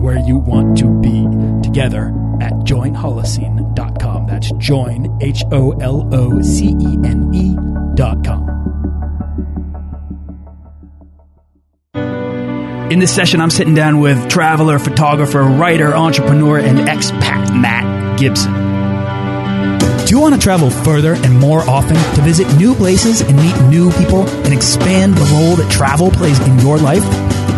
where you want to be together at joinholocene.com. That's join, H O L O C E N E.com. In this session, I'm sitting down with traveler, photographer, writer, entrepreneur, and expat Matt Gibson. Do you want to travel further and more often to visit new places and meet new people and expand the role that travel plays in your life?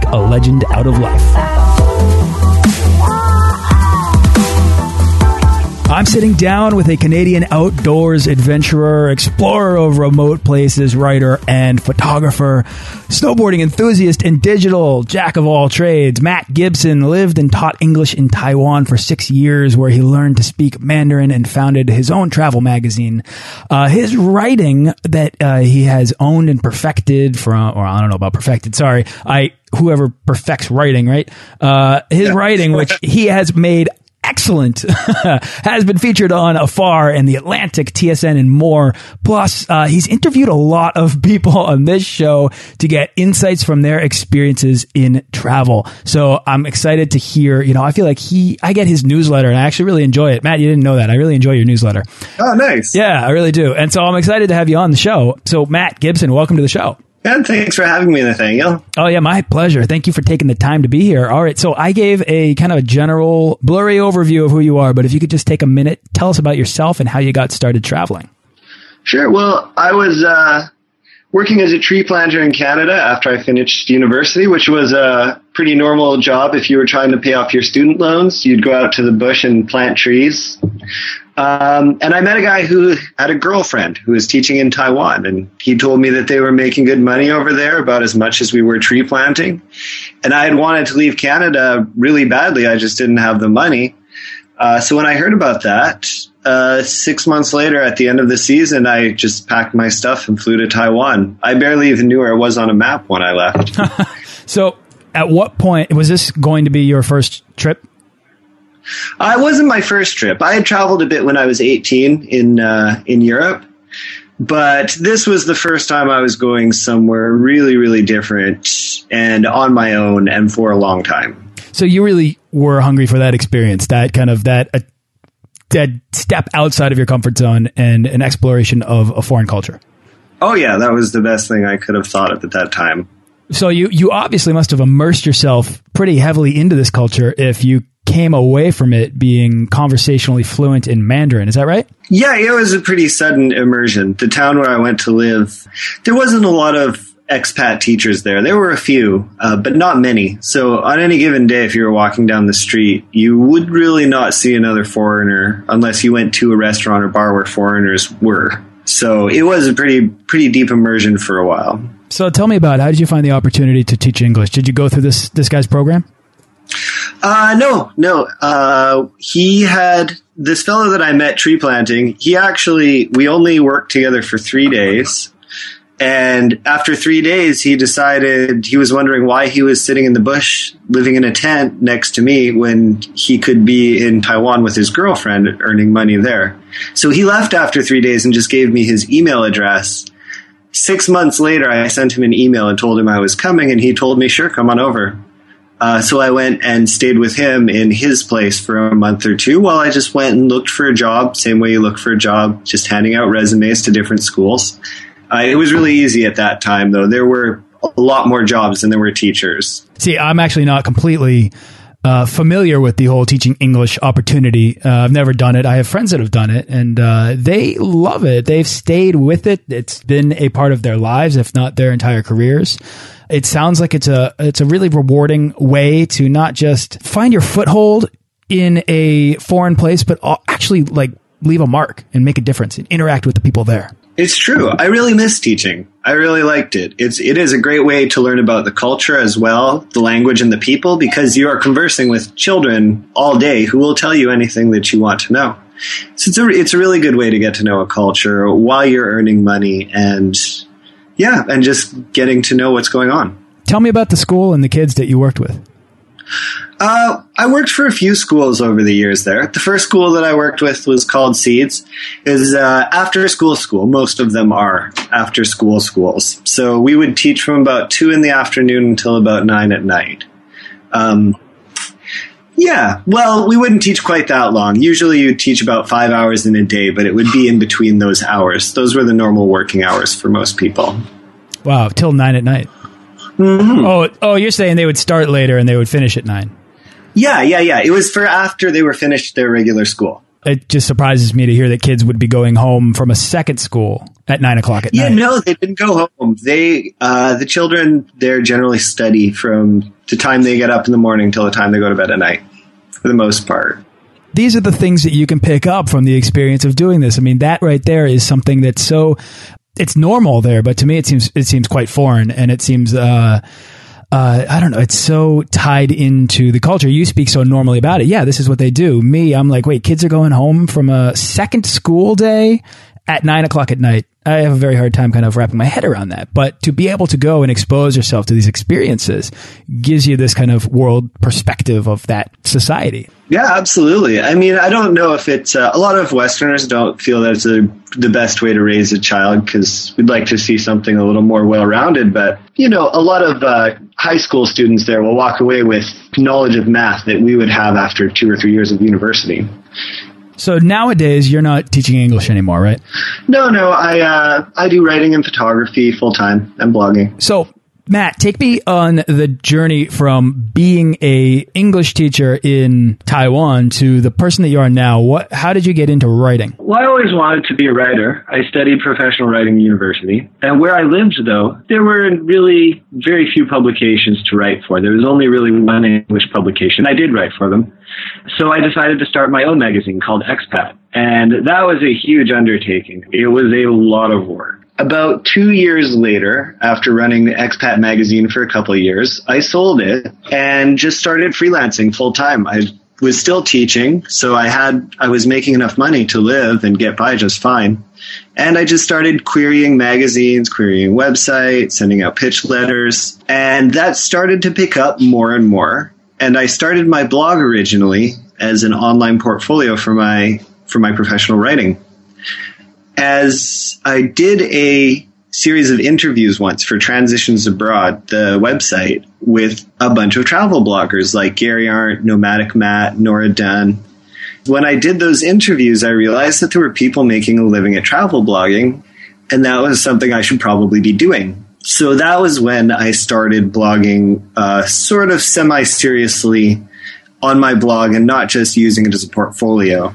make a legend out of life. I'm sitting down with a Canadian outdoors adventurer, explorer of remote places, writer, and photographer, snowboarding enthusiast and digital jack of all trades. Matt Gibson lived and taught English in Taiwan for six years, where he learned to speak Mandarin and founded his own travel magazine. Uh, his writing that uh, he has owned and perfected from, or I don't know about perfected, sorry, I whoever perfects writing, right? Uh, his yeah. writing, which he has made excellent. Has been featured on afar and the atlantic tsn and more. Plus uh, he's interviewed a lot of people on this show to get insights from their experiences in travel. So i'm excited to hear you know i feel like he i get his newsletter and i actually really enjoy it. Matt you didn't know that. I really enjoy your newsletter. Oh nice. Yeah i really do. And so i'm excited to have you on the show. So matt gibson welcome to the show and thanks for having me, Nathaniel. Oh, yeah, my pleasure. Thank you for taking the time to be here. All right, so I gave a kind of a general, blurry overview of who you are, but if you could just take a minute, tell us about yourself and how you got started traveling. Sure. Well, I was uh, working as a tree planter in Canada after I finished university, which was a pretty normal job if you were trying to pay off your student loans. You'd go out to the bush and plant trees. Um, and I met a guy who had a girlfriend who was teaching in Taiwan, and he told me that they were making good money over there, about as much as we were tree planting. And I had wanted to leave Canada really badly. I just didn't have the money. Uh, so when I heard about that, uh, six months later, at the end of the season, I just packed my stuff and flew to Taiwan. I barely even knew where it was on a map when I left. so, at what point was this going to be your first trip? Uh, it wasn't my first trip. I had traveled a bit when I was 18 in uh, in Europe, but this was the first time I was going somewhere really, really different and on my own and for a long time. So you really were hungry for that experience, that kind of that uh, that step outside of your comfort zone and an exploration of a foreign culture. Oh yeah, that was the best thing I could have thought of at that time. So you you obviously must have immersed yourself pretty heavily into this culture if you came away from it being conversationally fluent in Mandarin. Is that right? Yeah, it was a pretty sudden immersion. The town where I went to live, there wasn't a lot of expat teachers there. There were a few, uh, but not many. So on any given day, if you were walking down the street, you would really not see another foreigner unless you went to a restaurant or bar where foreigners were. So it was a pretty pretty deep immersion for a while. So tell me about how did you find the opportunity to teach English? Did you go through this this guy's program? Uh, no, no. Uh, he had this fellow that I met tree planting. He actually, we only worked together for three days. And after three days, he decided he was wondering why he was sitting in the bush, living in a tent next to me when he could be in Taiwan with his girlfriend earning money there. So he left after three days and just gave me his email address. Six months later, I sent him an email and told him I was coming, and he told me, sure, come on over. Uh, so I went and stayed with him in his place for a month or two while I just went and looked for a job, same way you look for a job, just handing out resumes to different schools. Uh, it was really easy at that time, though. There were a lot more jobs than there were teachers. See, I'm actually not completely uh, familiar with the whole teaching English opportunity. Uh, I've never done it. I have friends that have done it, and uh, they love it. They've stayed with it. It's been a part of their lives, if not their entire careers. It sounds like it's a it's a really rewarding way to not just find your foothold in a foreign place, but actually like leave a mark and make a difference and interact with the people there. It's true. I really miss teaching. I really liked it. It's it is a great way to learn about the culture as well, the language and the people, because you are conversing with children all day who will tell you anything that you want to know. So it's a it's a really good way to get to know a culture while you're earning money and yeah, and just getting to know what's going on. Tell me about the school and the kids that you worked with. Uh, I worked for a few schools over the years there. The first school that I worked with was called Seeds. is uh, after school school. Most of them are after school schools. So we would teach from about two in the afternoon until about nine at night. Um, yeah, well, we wouldn't teach quite that long. Usually you'd teach about five hours in a day, but it would be in between those hours. Those were the normal working hours for most people. Wow, till nine at night. Mm -hmm. Oh, oh, you're saying they would start later and they would finish at nine. Yeah, yeah, yeah. It was for after they were finished their regular school. It just surprises me to hear that kids would be going home from a second school at nine o'clock at yeah, night. Yeah, no, they didn't go home. They, uh, the children, they're generally study from the time they get up in the morning till the time they go to bed at night, for the most part. These are the things that you can pick up from the experience of doing this. I mean, that right there is something that's so, it's normal there, but to me it seems, it seems quite foreign and it seems, uh, uh, I don't know. It's so tied into the culture. You speak so normally about it. Yeah, this is what they do. Me, I'm like, wait, kids are going home from a second school day at nine o'clock at night. I have a very hard time kind of wrapping my head around that. But to be able to go and expose yourself to these experiences gives you this kind of world perspective of that society. Yeah, absolutely. I mean, I don't know if it's uh, a lot of Westerners don't feel that it's a, the best way to raise a child because we'd like to see something a little more well rounded. But, you know, a lot of uh, high school students there will walk away with knowledge of math that we would have after two or three years of university. So nowadays, you're not teaching English anymore, right? No, no. I uh, I do writing and photography full time and blogging. So Matt, take me on the journey from being a English teacher in Taiwan to the person that you are now. What? How did you get into writing? Well, I always wanted to be a writer. I studied professional writing at university, and where I lived, though, there were really very few publications to write for. There was only really one English publication. I did write for them, so I decided to start my own magazine called Expat, and that was a huge undertaking. It was a lot of work about two years later, after running the Expat magazine for a couple of years, I sold it and just started freelancing full time. I was still teaching, so I had I was making enough money to live and get by just fine. And I just started querying magazines, querying websites, sending out pitch letters, and that started to pick up more and more. And I started my blog originally as an online portfolio for my for my professional writing as I did a series of interviews once for Transitions Abroad, the website, with a bunch of travel bloggers like Gary Arndt, Nomadic Matt, Nora Dunn. When I did those interviews, I realized that there were people making a living at travel blogging, and that was something I should probably be doing. So that was when I started blogging uh, sort of semi seriously on my blog and not just using it as a portfolio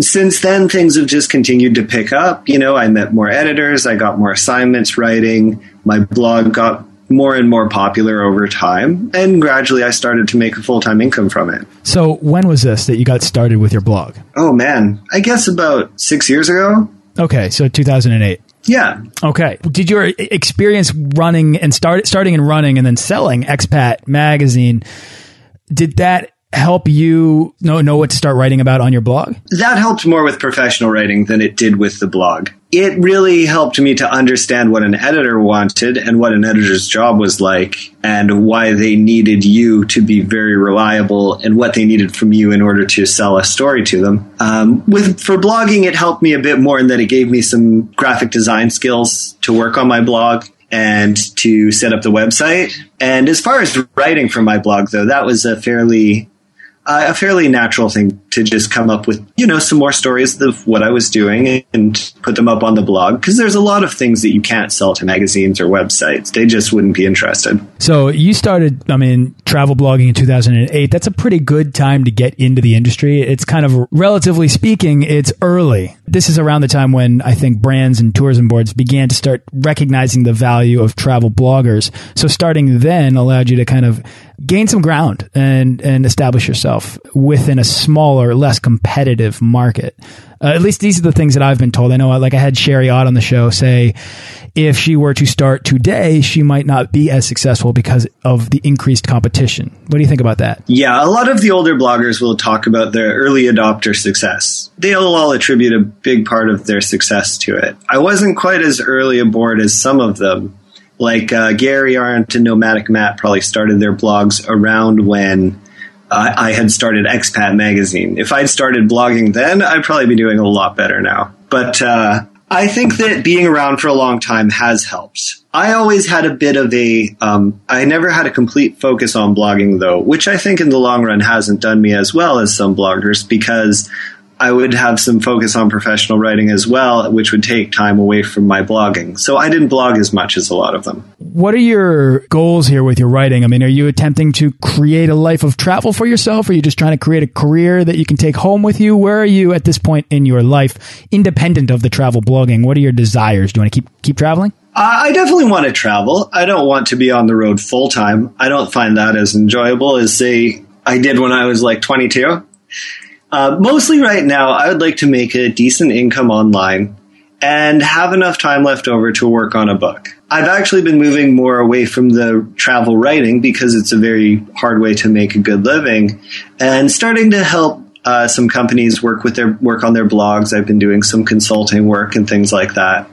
since then, things have just continued to pick up. You know, I met more editors, I got more assignments writing, my blog got more and more popular over time, and gradually I started to make a full time income from it. So, when was this that you got started with your blog? Oh, man, I guess about six years ago. Okay, so 2008. Yeah. Okay. Did your experience running and start starting and running and then selling Expat magazine did that help you know know what to start writing about on your blog? That helped more with professional writing than it did with the blog. It really helped me to understand what an editor wanted and what an editor's job was like and why they needed you to be very reliable and what they needed from you in order to sell a story to them. Um, with for blogging, it helped me a bit more in that it gave me some graphic design skills to work on my blog and to set up the website. And as far as writing for my blog, though, that was a fairly a fairly natural thing to just come up with, you know, some more stories of what I was doing and put them up on the blog because there's a lot of things that you can't sell to magazines or websites. They just wouldn't be interested. So you started, I mean, travel blogging in 2008. That's a pretty good time to get into the industry. It's kind of, relatively speaking, it's early. This is around the time when I think brands and tourism boards began to start recognizing the value of travel bloggers. So starting then allowed you to kind of gain some ground and and establish yourself within a smaller, less competitive market. Uh, at least these are the things that I've been told. I know, like I had Sherry Ott on the show say, if she were to start today, she might not be as successful because of the increased competition. What do you think about that? Yeah, a lot of the older bloggers will talk about their early adopter success. They'll all attribute a big part of their success to it. I wasn't quite as early aboard as some of them like uh, Gary Arndt and Nomadic Matt probably started their blogs around when I had started Expat Magazine. If I'd started blogging then, I'd probably be doing a lot better now. But uh, I think that being around for a long time has helped. I always had a bit of a. Um, I never had a complete focus on blogging though, which I think in the long run hasn't done me as well as some bloggers because I would have some focus on professional writing as well, which would take time away from my blogging. So I didn't blog as much as a lot of them. What are your goals here with your writing? I mean, are you attempting to create a life of travel for yourself? Or Are you just trying to create a career that you can take home with you? Where are you at this point in your life, independent of the travel blogging? What are your desires? Do you want to keep keep traveling? I definitely want to travel. I don't want to be on the road full time. I don't find that as enjoyable as say I did when I was like 22. Uh, mostly right now, I would like to make a decent income online and have enough time left over to work on a book. I've actually been moving more away from the travel writing because it's a very hard way to make a good living and starting to help uh, some companies work with their work on their blogs. I've been doing some consulting work and things like that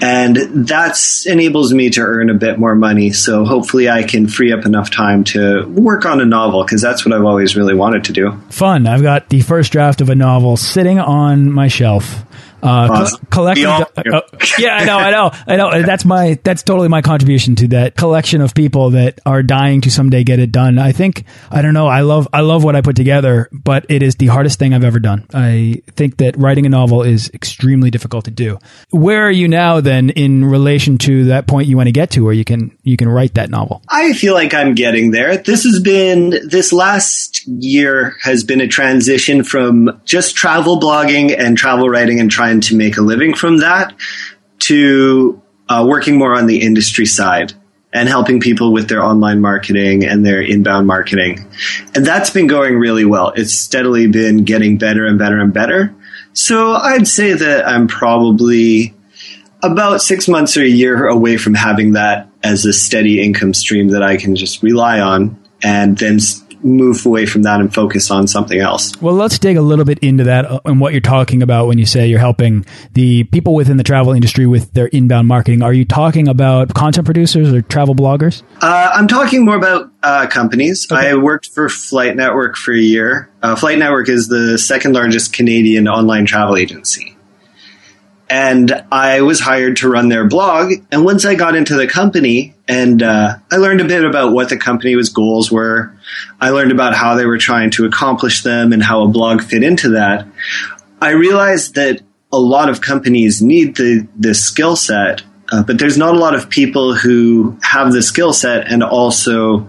and that enables me to earn a bit more money. So hopefully, I can free up enough time to work on a novel because that's what I've always really wanted to do. Fun! I've got the first draft of a novel sitting on my shelf. Uh, awesome. collecting. Uh, yeah, I know, I know, I know. That's my that's totally my contribution to that collection of people that are dying to someday get it done. I think I don't know. I love I love what I put together, but it is the hardest thing I've ever done. I think that writing a novel is extremely difficult to do. Where are you now then in relation to that point you want to get to, where you can you can write that novel? I feel like I'm getting there. This has been this last year has been a transition from just travel blogging and travel writing and trying to make a living from that to uh, working more on the industry side and helping people with their online marketing and their inbound marketing. And that's been going really well. It's steadily been getting better and better and better. So I'd say that I'm probably about six months or a year away from having that as a steady income stream that I can just rely on and then move away from that and focus on something else. Well, let's dig a little bit into that uh, and what you're talking about when you say you're helping the people within the travel industry with their inbound marketing. Are you talking about content producers or travel bloggers? Uh, I'm talking more about uh, companies. Okay. I worked for Flight Network for a year. Uh, Flight Network is the second largest Canadian online travel agency and I was hired to run their blog. And once I got into the company and uh, I learned a bit about what the company's goals were, I learned about how they were trying to accomplish them and how a blog fit into that. I realized that a lot of companies need the this skill set, uh, but there's not a lot of people who have the skill set and also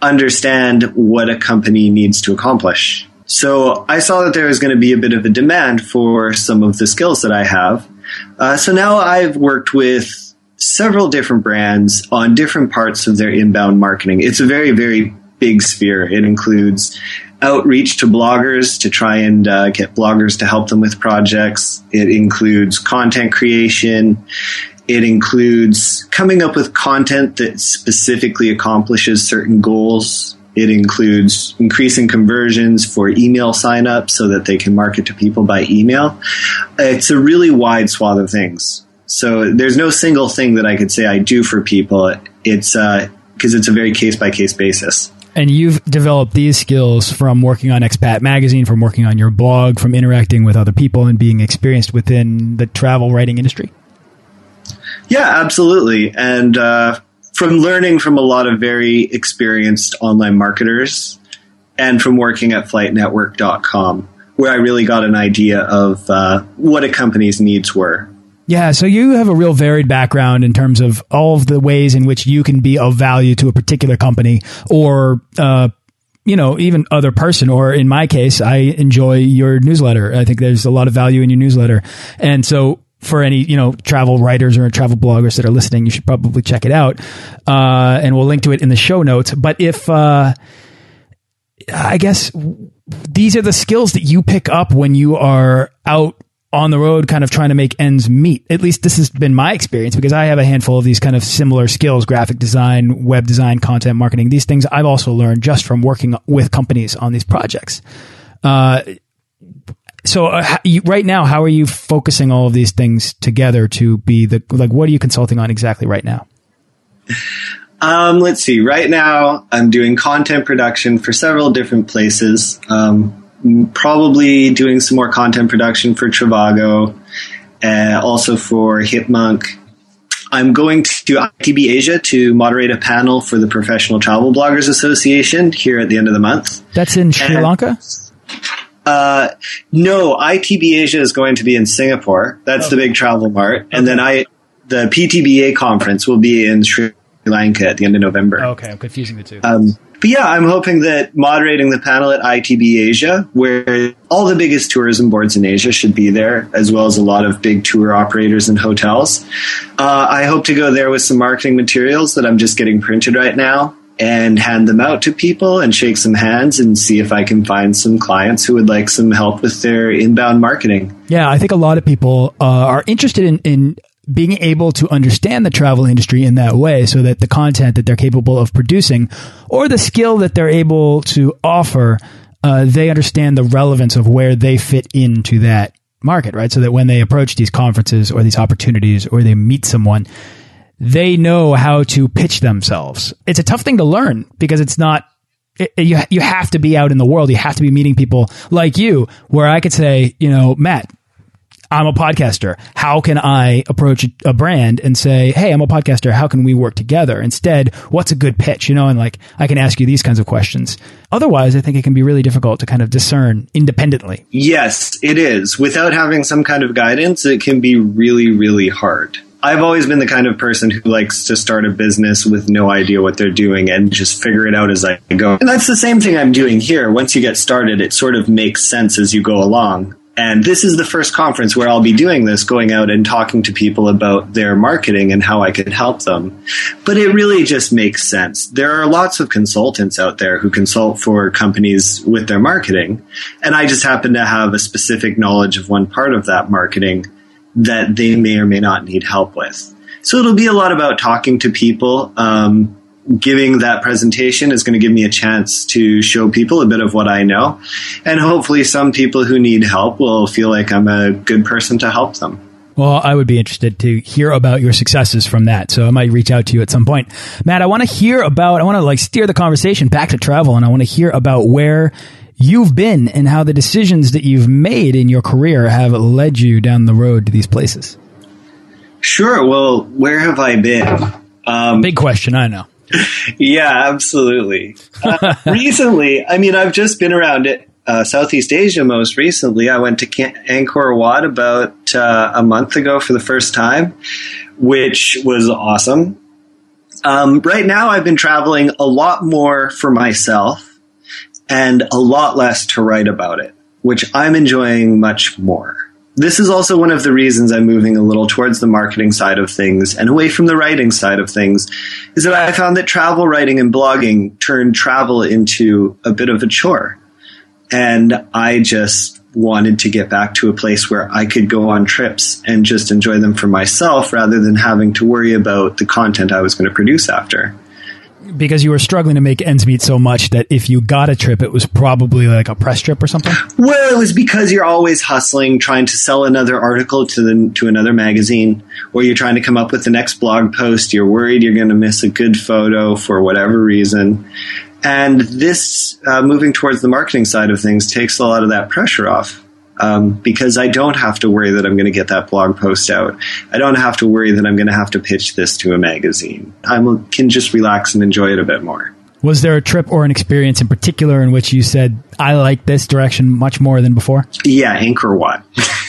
understand what a company needs to accomplish. So I saw that there was going to be a bit of a demand for some of the skills that I have. Uh, so now I've worked with several different brands on different parts of their inbound marketing. It's a very, very big sphere. It includes outreach to bloggers to try and uh, get bloggers to help them with projects. It includes content creation. It includes coming up with content that specifically accomplishes certain goals it includes increasing conversions for email signups so that they can market to people by email. It's a really wide swath of things. So there's no single thing that I could say I do for people. It's because uh, it's a very case by case basis. And you've developed these skills from working on Expat Magazine, from working on your blog, from interacting with other people and being experienced within the travel writing industry? Yeah, absolutely. And uh, from learning from a lot of very experienced online marketers and from working at flightnetwork.com, where I really got an idea of uh, what a company's needs were. Yeah, so you have a real varied background in terms of all of the ways in which you can be of value to a particular company or uh, you know, even other person, or in my case, I enjoy your newsletter. I think there's a lot of value in your newsletter. And so for any, you know, travel writers or travel bloggers that are listening, you should probably check it out. Uh, and we'll link to it in the show notes. But if, uh, I guess these are the skills that you pick up when you are out on the road kind of trying to make ends meet. At least this has been my experience because I have a handful of these kind of similar skills, graphic design, web design, content marketing. These things I've also learned just from working with companies on these projects. Uh, so uh, you, right now, how are you focusing all of these things together to be the, like, what are you consulting on exactly right now? Um, let's see. Right now, I'm doing content production for several different places. Um, probably doing some more content production for Trivago, uh, also for Hipmunk. I'm going to ITB Asia to moderate a panel for the Professional Travel Bloggers Association here at the end of the month. That's in Sri and, Lanka? Uh, no, ITB Asia is going to be in Singapore. That's okay. the big travel mart. And then I, the PTBA conference will be in Sri Lanka at the end of November. Okay, I'm confusing the two. Um, but yeah, I'm hoping that moderating the panel at ITB Asia, where all the biggest tourism boards in Asia should be there, as well as a lot of big tour operators and hotels. Uh, I hope to go there with some marketing materials that I'm just getting printed right now and hand them out to people and shake some hands and see if I can find some clients who would like some help with their inbound marketing. Yeah, I think a lot of people uh, are interested in, in being able to understand the travel industry in that way so that the content that they're capable of producing or the skill that they're able to offer, uh, they understand the relevance of where they fit into that market, right? So that when they approach these conferences or these opportunities or they meet someone, they know how to pitch themselves. It's a tough thing to learn because it's not it, you you have to be out in the world. You have to be meeting people like you, where I could say, you know, Matt, I'm a podcaster. How can I approach a brand and say, Hey, I'm a podcaster. How can we work together? Instead, what's a good pitch? You know, and like, I can ask you these kinds of questions. Otherwise, I think it can be really difficult to kind of discern independently. Yes, it is. Without having some kind of guidance, it can be really, really hard. I've always been the kind of person who likes to start a business with no idea what they're doing and just figure it out as I go. And that's the same thing I'm doing here. Once you get started, it sort of makes sense as you go along. And this is the first conference where I'll be doing this, going out and talking to people about their marketing and how I could help them. But it really just makes sense. There are lots of consultants out there who consult for companies with their marketing. And I just happen to have a specific knowledge of one part of that marketing that they may or may not need help with. So it'll be a lot about talking to people. Um, giving that presentation is going to give me a chance to show people a bit of what I know. And hopefully, some people who need help will feel like I'm a good person to help them. Well, I would be interested to hear about your successes from that. So I might reach out to you at some point. Matt, I want to hear about, I want to like steer the conversation back to travel and I want to hear about where you've been and how the decisions that you've made in your career have led you down the road to these places. Sure. Well, where have I been? Um, Big question, I know yeah, absolutely. Uh, recently, I mean, I've just been around it. Uh, Southeast Asia most recently. I went to Angkor Wat about uh, a month ago for the first time, which was awesome. Um, right now, I've been traveling a lot more for myself and a lot less to write about it, which I'm enjoying much more this is also one of the reasons I'm moving a little towards the marketing side of things and away from the writing side of things is that I found that travel writing and blogging turned travel into a bit of a chore. And I just wanted to get back to a place where I could go on trips and just enjoy them for myself rather than having to worry about the content I was going to produce after because you were struggling to make ends meet so much that if you got a trip, it was probably like a press trip or something. Well, it was because you're always hustling, trying to sell another article to the to another magazine, or you're trying to come up with the next blog post. You're worried you're going to miss a good photo for whatever reason, and this uh, moving towards the marketing side of things takes a lot of that pressure off. Um, because I don't have to worry that I'm going to get that blog post out. I don't have to worry that I'm going to have to pitch this to a magazine. I can just relax and enjoy it a bit more. Was there a trip or an experience in particular in which you said, I like this direction much more than before? Yeah, Angkor Wat.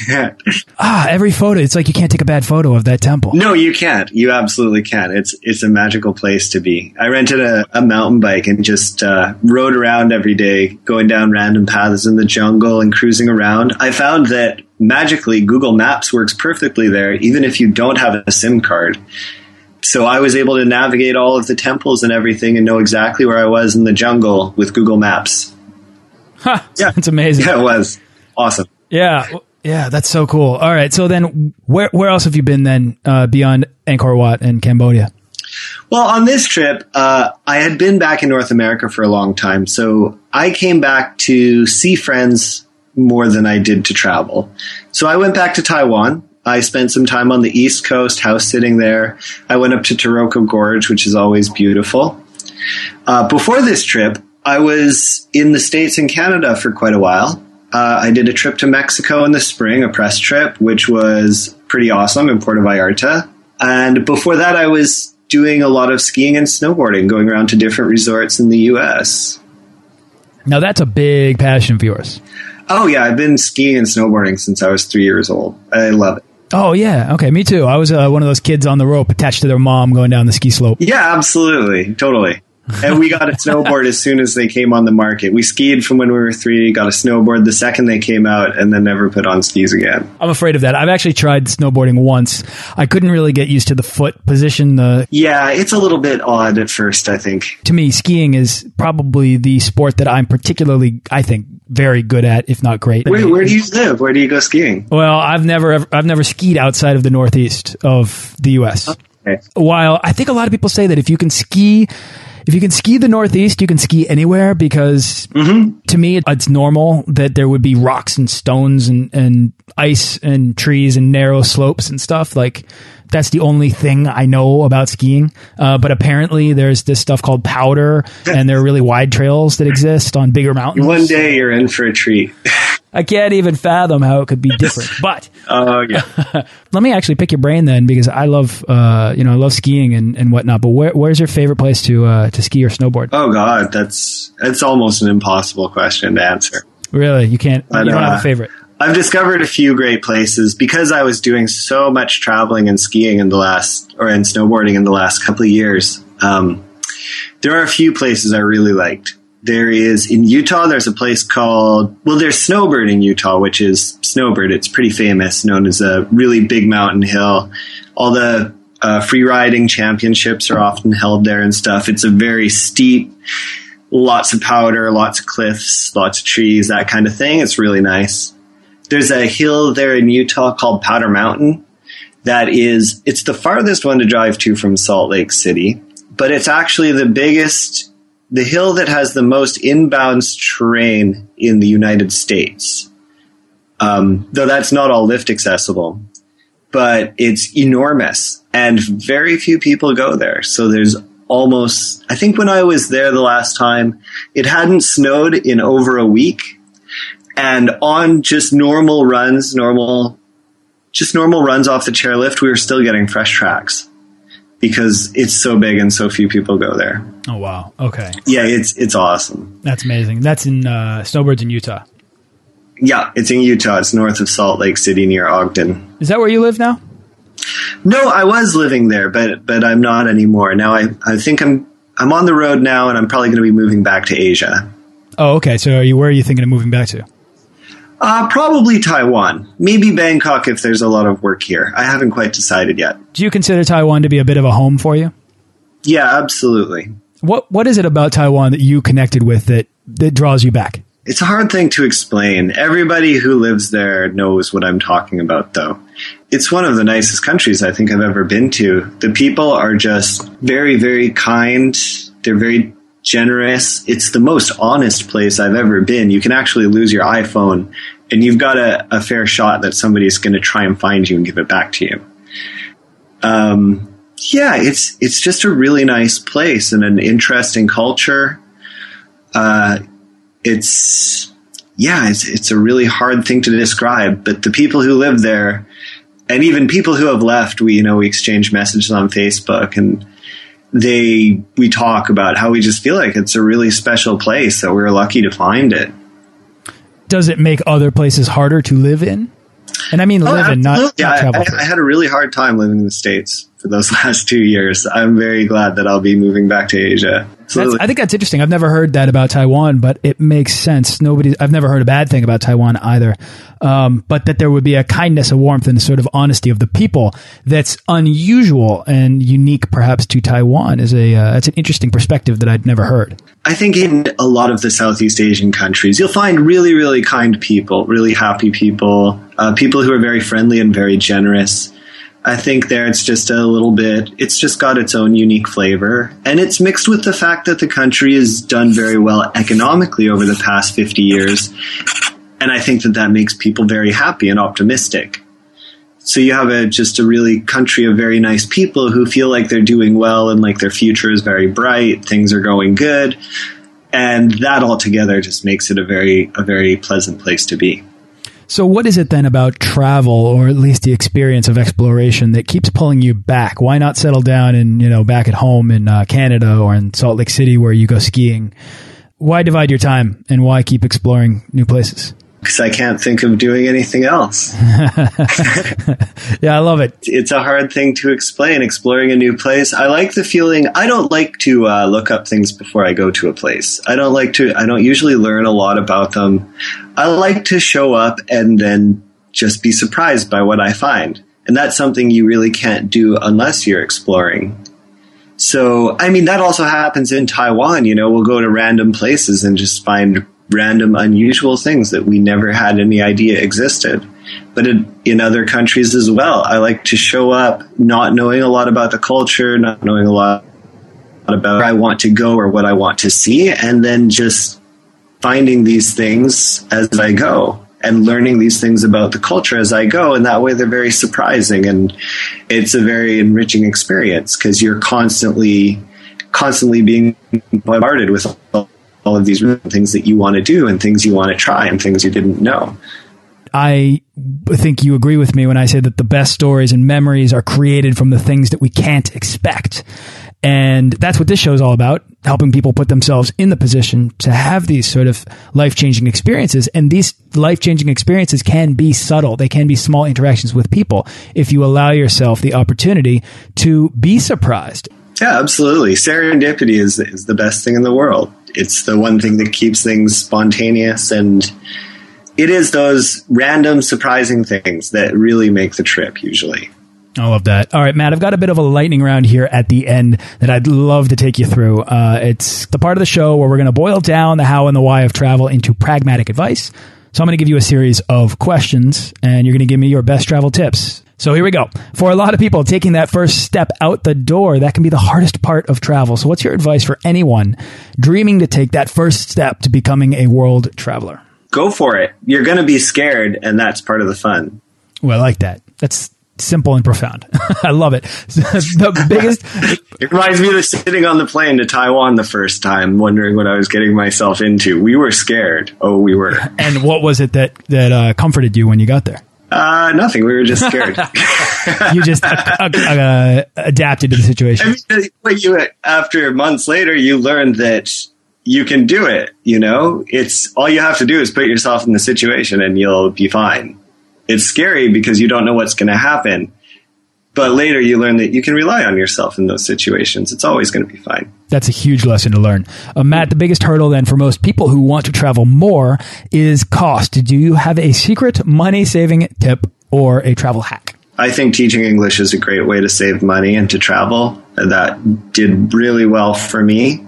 ah, every photo. It's like you can't take a bad photo of that temple. No, you can't. You absolutely can. It's it's a magical place to be. I rented a, a mountain bike and just uh, rode around every day, going down random paths in the jungle and cruising around. I found that magically Google Maps works perfectly there, even if you don't have a SIM card so I was able to navigate all of the temples and everything and know exactly where I was in the jungle with Google Maps. Huh, yeah, it's amazing. Yeah, it was awesome. Yeah, yeah, that's so cool. All right, so then where where else have you been then uh, beyond Angkor Wat and Cambodia? Well, on this trip, uh, I had been back in North America for a long time, so I came back to see friends more than I did to travel. So I went back to Taiwan I spent some time on the East Coast, house sitting there. I went up to Taroko Gorge, which is always beautiful. Uh, before this trip, I was in the States and Canada for quite a while. Uh, I did a trip to Mexico in the spring, a press trip, which was pretty awesome in Puerto Vallarta. And before that, I was doing a lot of skiing and snowboarding, going around to different resorts in the U.S. Now, that's a big passion of yours. Oh, yeah. I've been skiing and snowboarding since I was three years old. I love it. Oh yeah, okay, me too. I was uh, one of those kids on the rope attached to their mom going down the ski slope. Yeah, absolutely, totally. and we got a snowboard as soon as they came on the market. We skied from when we were three, got a snowboard the second they came out, and then never put on skis again. I'm afraid of that. I've actually tried snowboarding once. I couldn't really get used to the foot position. The yeah, it's a little bit odd at first. I think to me, skiing is probably the sport that I'm particularly, I think, very good at, if not great. Where, where do you live? Where do you go skiing? Well, I've never ever, I've never skied outside of the Northeast of the U.S. Okay. While I think a lot of people say that if you can ski if you can ski the Northeast, you can ski anywhere because mm -hmm. to me, it's normal that there would be rocks and stones and, and ice and trees and narrow slopes and stuff. Like that's the only thing I know about skiing. Uh, but apparently, there's this stuff called powder, and there are really wide trails that exist on bigger mountains. One day you're in for a treat. I can't even fathom how it could be different. But oh yeah, let me actually pick your brain then, because I love uh, you know I love skiing and, and whatnot. But where, where's your favorite place to uh, to ski or snowboard? Oh God, that's it's almost an impossible question to answer. Really, you can't. But, you don't have a uh, favorite. I've discovered a few great places because I was doing so much traveling and skiing in the last, or in snowboarding in the last couple of years. Um, there are a few places I really liked. There is in Utah, there's a place called, well, there's Snowbird in Utah, which is Snowbird. It's pretty famous, known as a really big mountain hill. All the uh, free riding championships are often held there and stuff. It's a very steep, lots of powder, lots of cliffs, lots of trees, that kind of thing. It's really nice there's a hill there in Utah called Powder Mountain that is it's the farthest one to drive to from Salt Lake City, but it's actually the biggest the hill that has the most inbounds terrain in the United States. Um, though that's not all lift accessible, but it's enormous and very few people go there. So there's almost, I think when I was there the last time, it hadn't snowed in over a week and on just normal runs, normal, just normal runs off the chairlift, we were still getting fresh tracks because it's so big and so few people go there. Oh wow! Okay. Yeah, it's it's awesome. That's amazing. That's in uh, Snowbirds in Utah. Yeah, it's in Utah. It's north of Salt Lake City, near Ogden. Is that where you live now? No, I was living there, but but I'm not anymore. Now I I think I'm I'm on the road now, and I'm probably going to be moving back to Asia. Oh, okay. So, are you where are you thinking of moving back to? Uh, probably Taiwan. Maybe Bangkok if there's a lot of work here. I haven't quite decided yet. Do you consider Taiwan to be a bit of a home for you? Yeah, absolutely. What What is it about Taiwan that you connected with that that draws you back? It's a hard thing to explain. Everybody who lives there knows what I'm talking about, though. It's one of the nicest countries I think I've ever been to. The people are just very, very kind. They're very generous. It's the most honest place I've ever been. You can actually lose your iPhone and you've got a, a fair shot that somebody's going to try and find you and give it back to you. Um, yeah, it's it's just a really nice place and an interesting culture. Uh, it's yeah, it's it's a really hard thing to describe. But the people who live there, and even people who have left, we you know we exchange messages on Facebook, and they we talk about how we just feel like it's a really special place that we're lucky to find it. Does it make other places harder to live in? And I mean Oh, live in, not, not travel. I, I had a really hard time living in the states for those last two years. I'm very glad that I'll be moving back to Asia. I think that's interesting. I've never heard that about Taiwan, but it makes sense. Nobody, I've never heard a bad thing about Taiwan either. Um, but that there would be a kindness, a warmth, and a sort of honesty of the people that's unusual and unique, perhaps to Taiwan, is a uh, that's an interesting perspective that I'd never heard. I think in a lot of the Southeast Asian countries, you'll find really, really kind people, really happy people, uh, people who are very friendly and very generous. I think there it's just a little bit, it's just got its own unique flavor. And it's mixed with the fact that the country has done very well economically over the past 50 years. And I think that that makes people very happy and optimistic. So you have a just a really country of very nice people who feel like they're doing well and like their future is very bright, things are going good, and that all together just makes it a very a very pleasant place to be. So, what is it then about travel, or at least the experience of exploration, that keeps pulling you back? Why not settle down and you know back at home in uh, Canada or in Salt Lake City where you go skiing? Why divide your time, and why keep exploring new places? Because I can't think of doing anything else. Yeah, I love it. It's a hard thing to explain. Exploring a new place. I like the feeling. I don't like to uh, look up things before I go to a place. I don't like to. I don't usually learn a lot about them. I like to show up and then just be surprised by what I find. And that's something you really can't do unless you're exploring. So, I mean, that also happens in Taiwan. You know, we'll go to random places and just find random, unusual things that we never had any idea existed. But in, other countries as well, I like to show up not knowing a lot about the culture, not knowing a lot about where I want to go or what I want to see, and then just finding these things as I go and learning these things about the culture as I go. And that way they're very surprising and it's a very enriching experience because you're constantly, constantly being bombarded with all of these things that you want to do and things you want to try and things you didn't know. I think you agree with me when I say that the best stories and memories are created from the things that we can't expect. And that's what this show is all about, helping people put themselves in the position to have these sort of life changing experiences. And these life changing experiences can be subtle. They can be small interactions with people if you allow yourself the opportunity to be surprised. Yeah, absolutely. Serendipity is, is the best thing in the world. It's the one thing that keeps things spontaneous and it is those random surprising things that really make the trip usually. I love that. All right, Matt, I've got a bit of a lightning round here at the end that I'd love to take you through. Uh, it's the part of the show where we're going to boil down the how and the why of travel into pragmatic advice. So I'm going to give you a series of questions and you're going to give me your best travel tips. So here we go. For a lot of people, taking that first step out the door, that can be the hardest part of travel. So what's your advice for anyone dreaming to take that first step to becoming a world traveler? Go for it. You're going to be scared, and that's part of the fun. Well, I like that. That's simple and profound. I love it. the biggest. It reminds me of sitting on the plane to Taiwan the first time, wondering what I was getting myself into. We were scared. Oh, we were. And what was it that that uh, comforted you when you got there? Uh, nothing. We were just scared. You just uh, uh, uh, adapted to the situation. I mean, when you after months later, you learn that you can do it. You know, it's all you have to do is put yourself in the situation, and you'll be fine. It's scary because you don't know what's going to happen, but later you learn that you can rely on yourself in those situations. It's always going to be fine. That's a huge lesson to learn. Uh, Matt, the biggest hurdle then for most people who want to travel more is cost. Do you have a secret money saving tip or a travel hack? I think teaching English is a great way to save money and to travel. That did really well for me.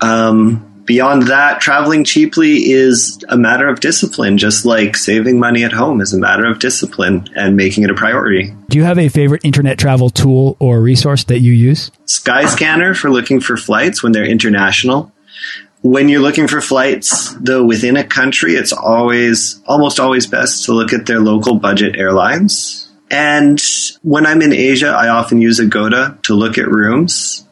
Um, beyond that, traveling cheaply is a matter of discipline, just like saving money at home is a matter of discipline and making it a priority. Do you have a favorite internet travel tool or resource that you use? Skyscanner for looking for flights when they're international. When you're looking for flights, though, within a country, it's always, almost always best to look at their local budget airlines. And when I'm in Asia, I often use Agoda to look at rooms.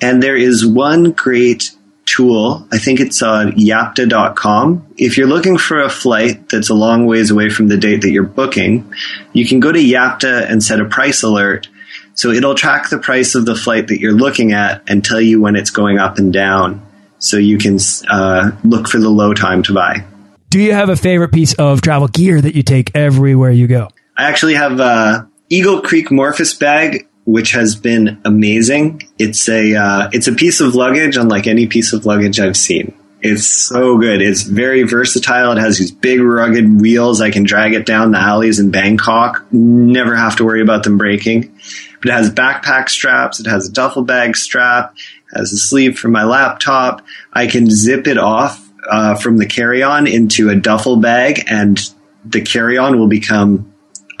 And there is one great tool. I think it's on yapta.com. If you're looking for a flight that's a long ways away from the date that you're booking, you can go to Yapta and set a price alert. So it'll track the price of the flight that you're looking at and tell you when it's going up and down. So you can uh, look for the low time to buy. Do you have a favorite piece of travel gear that you take everywhere you go? I actually have a Eagle Creek Morphus bag which has been amazing. It's a uh, it's a piece of luggage unlike any piece of luggage I've seen. It's so good. It's very versatile. It has these big rugged wheels. I can drag it down the alleys in Bangkok. Never have to worry about them breaking. But it has backpack straps. It has a duffel bag strap. Has a sleeve for my laptop. I can zip it off uh, from the carry-on into a duffel bag, and the carry-on will become.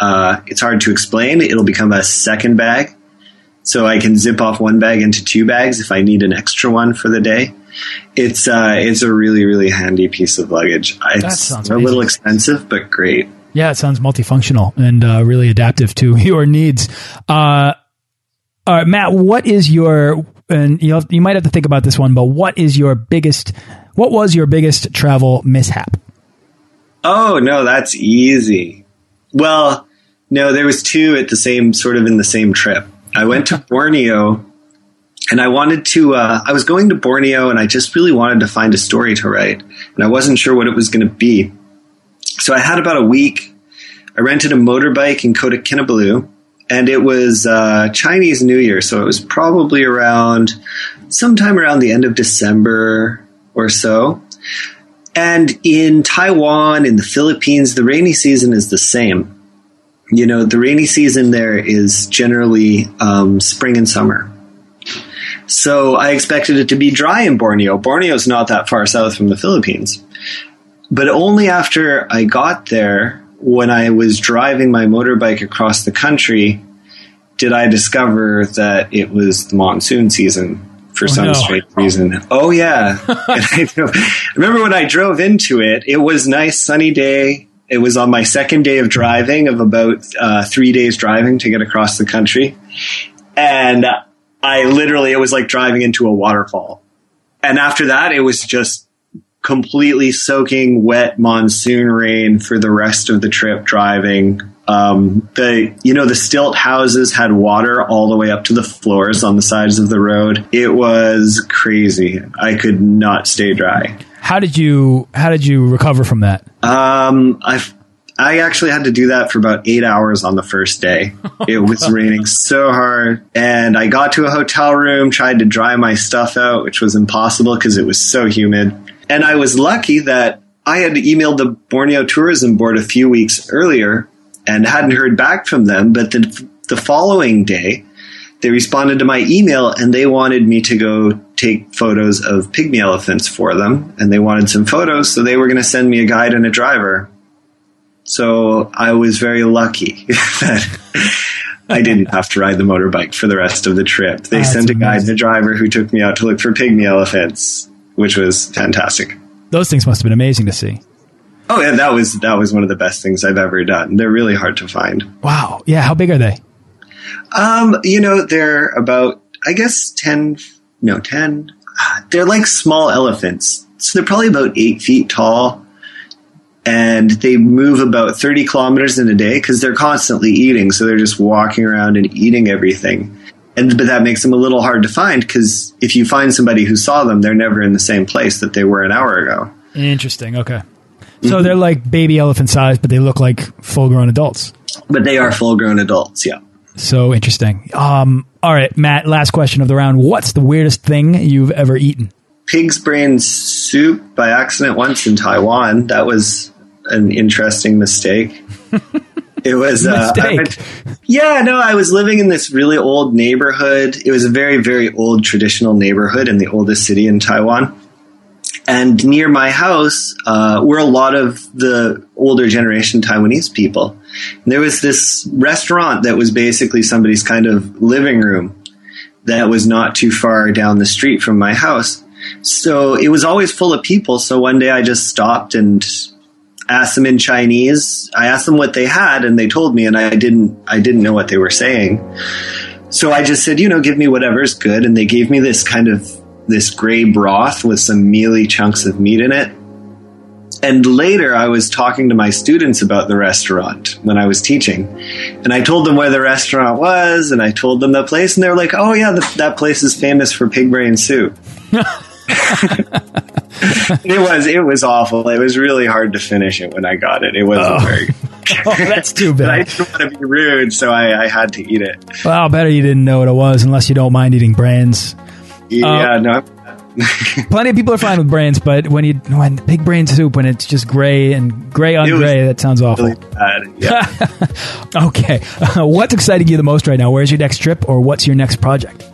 Uh, it's hard to explain. It'll become a second bag so I can zip off one bag into two bags if I need an extra one for the day. It's uh, it's a really really handy piece of luggage. It's a little expensive, but great. Yeah, it sounds multifunctional and uh, really adaptive to your needs. Uh, all right, Matt, what is your and you you might have to think about this one, but what is your biggest? What was your biggest travel mishap? Oh no, that's easy. Well, no, there was two at the same sort of in the same trip. I went to Borneo and I wanted to, uh, I was going to Borneo and I just really wanted to find a story to write. And I wasn't sure what it was going to be. So I had about a week. I rented a motorbike in Kota Kinabalu and it was uh, Chinese New Year. So it was probably around sometime around the end of December or so. And in Taiwan, in the Philippines, the rainy season is the same you know, the rainy season there is generally um, spring and summer. So I expected it to be dry in Borneo. Borneo is not that far south from the Philippines. But only after I got there, when I was driving my motorbike across the country, did I discover that it was the monsoon season for oh, some no. strange reason. Oh yeah. I remember when I drove into it, it was nice sunny day. It was on my second day of driving, of about uh, three days driving to get across the country. And I literally, it was like driving into a waterfall. And after that, it was just completely soaking wet monsoon rain for the rest of the trip driving. Um, the you know the stilt houses had water all the way up to the floors on the sides of the road. It was crazy. I could not stay dry. How did you How did you recover from that? Um, I I actually had to do that for about eight hours on the first day. It was raining so hard, and I got to a hotel room, tried to dry my stuff out, which was impossible because it was so humid. And I was lucky that I had emailed the Borneo Tourism Board a few weeks earlier and hadn't heard back from them. But the the following day, they responded to my email and they wanted me to go take photos of pygmy elephants for them. And they wanted some photos, so they were going to send me a guide and a driver. So I was very lucky that I didn't have to ride the motorbike for the rest of the trip. They sent a guide and a driver who took me out to look for pygmy elephants, which was fantastic. Those things must have been amazing to see. Oh yeah, that was that was one of the best things I've ever done. They're really hard to find. Wow. Yeah, how big are they? Um, you know, they're about, I guess, 10, no, 10. They're like small elephants. So they're probably about eight feet tall. And they move about 30 kilometers in a day because they're constantly eating. So they're just walking around and eating everything. And, but that makes them a little hard to find because if you find somebody who saw them, they're never in the same place that they were an hour ago. Interesting. Okay. So mm -hmm. they're like baby elephant size, but they look like full grown adults. But they are full grown adults, yeah. So interesting. Um, all right, Matt, last question of the round. What's the weirdest thing you've ever eaten? Pig's brain soup by accident once in Taiwan. That was an interesting mistake. It was uh, went, yeah, no, I was living in this really old neighborhood. It was a very, very old traditional neighborhood in the oldest city in Taiwan. And near my house uh, were a lot of the older generation Taiwanese people. And there was this restaurant that was basically somebody's kind of living room that was not too far down the street from my house. So it was always full of people. So one day I just stopped and asked them in Chinese. I asked them what they had and they told me and I didn't I didn't know what they were saying. So I just said, you know, give me whatever's good and they gave me this kind of this gray broth with some mealy chunks of meat in it. And later, I was talking to my students about the restaurant when I was teaching. And I told them where the restaurant was, and I told them the place, and they were like, oh, yeah, the, that place is famous for pig brain soup. it was it was awful. It was really hard to finish it when I got it. It wasn't Oh. very. oh, that's too bad. I didn't want to be rude, so I, I had to eat it. Well, better you didn't know what it was, unless you don't mind eating brains. Yeah, uh, no. Plenty of people are fine with brains, but when you when big brain soup, when it's just gray and gray on gray, that sounds awful. Really bad. Yeah. Okay, what's exciting you the most right now? Where's your next trip, or what's your next project?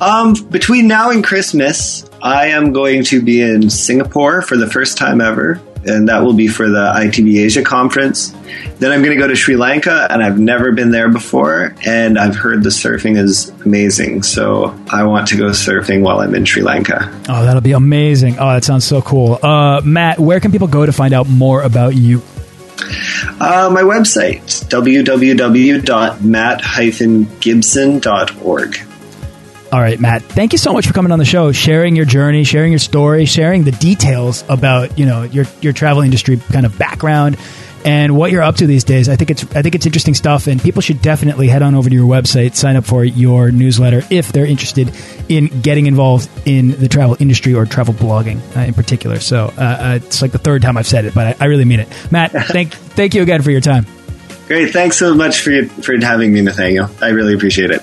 um, between now and Christmas, I am going to be in Singapore for the first time ever, and that will be for the ITB Asia conference. Then I'm going to go to Sri Lanka, and I've never been there before, and I've heard the surfing is amazing. So I want to go surfing while I'm in Sri Lanka. Oh, that'll be amazing. Oh, that sounds so cool. Uh, Matt, where can people go to find out more about you? Uh, my website, www.matt-gibson.org. All right, Matt. Thank you so much for coming on the show, sharing your journey, sharing your story, sharing the details about you know your your travel industry kind of background and what you're up to these days. I think it's I think it's interesting stuff, and people should definitely head on over to your website, sign up for your newsletter if they're interested in getting involved in the travel industry or travel blogging uh, in particular. So uh, uh, it's like the third time I've said it, but I, I really mean it. Matt, thank thank you again for your time. Great. Thanks so much for, for having me, Nathaniel. I really appreciate it.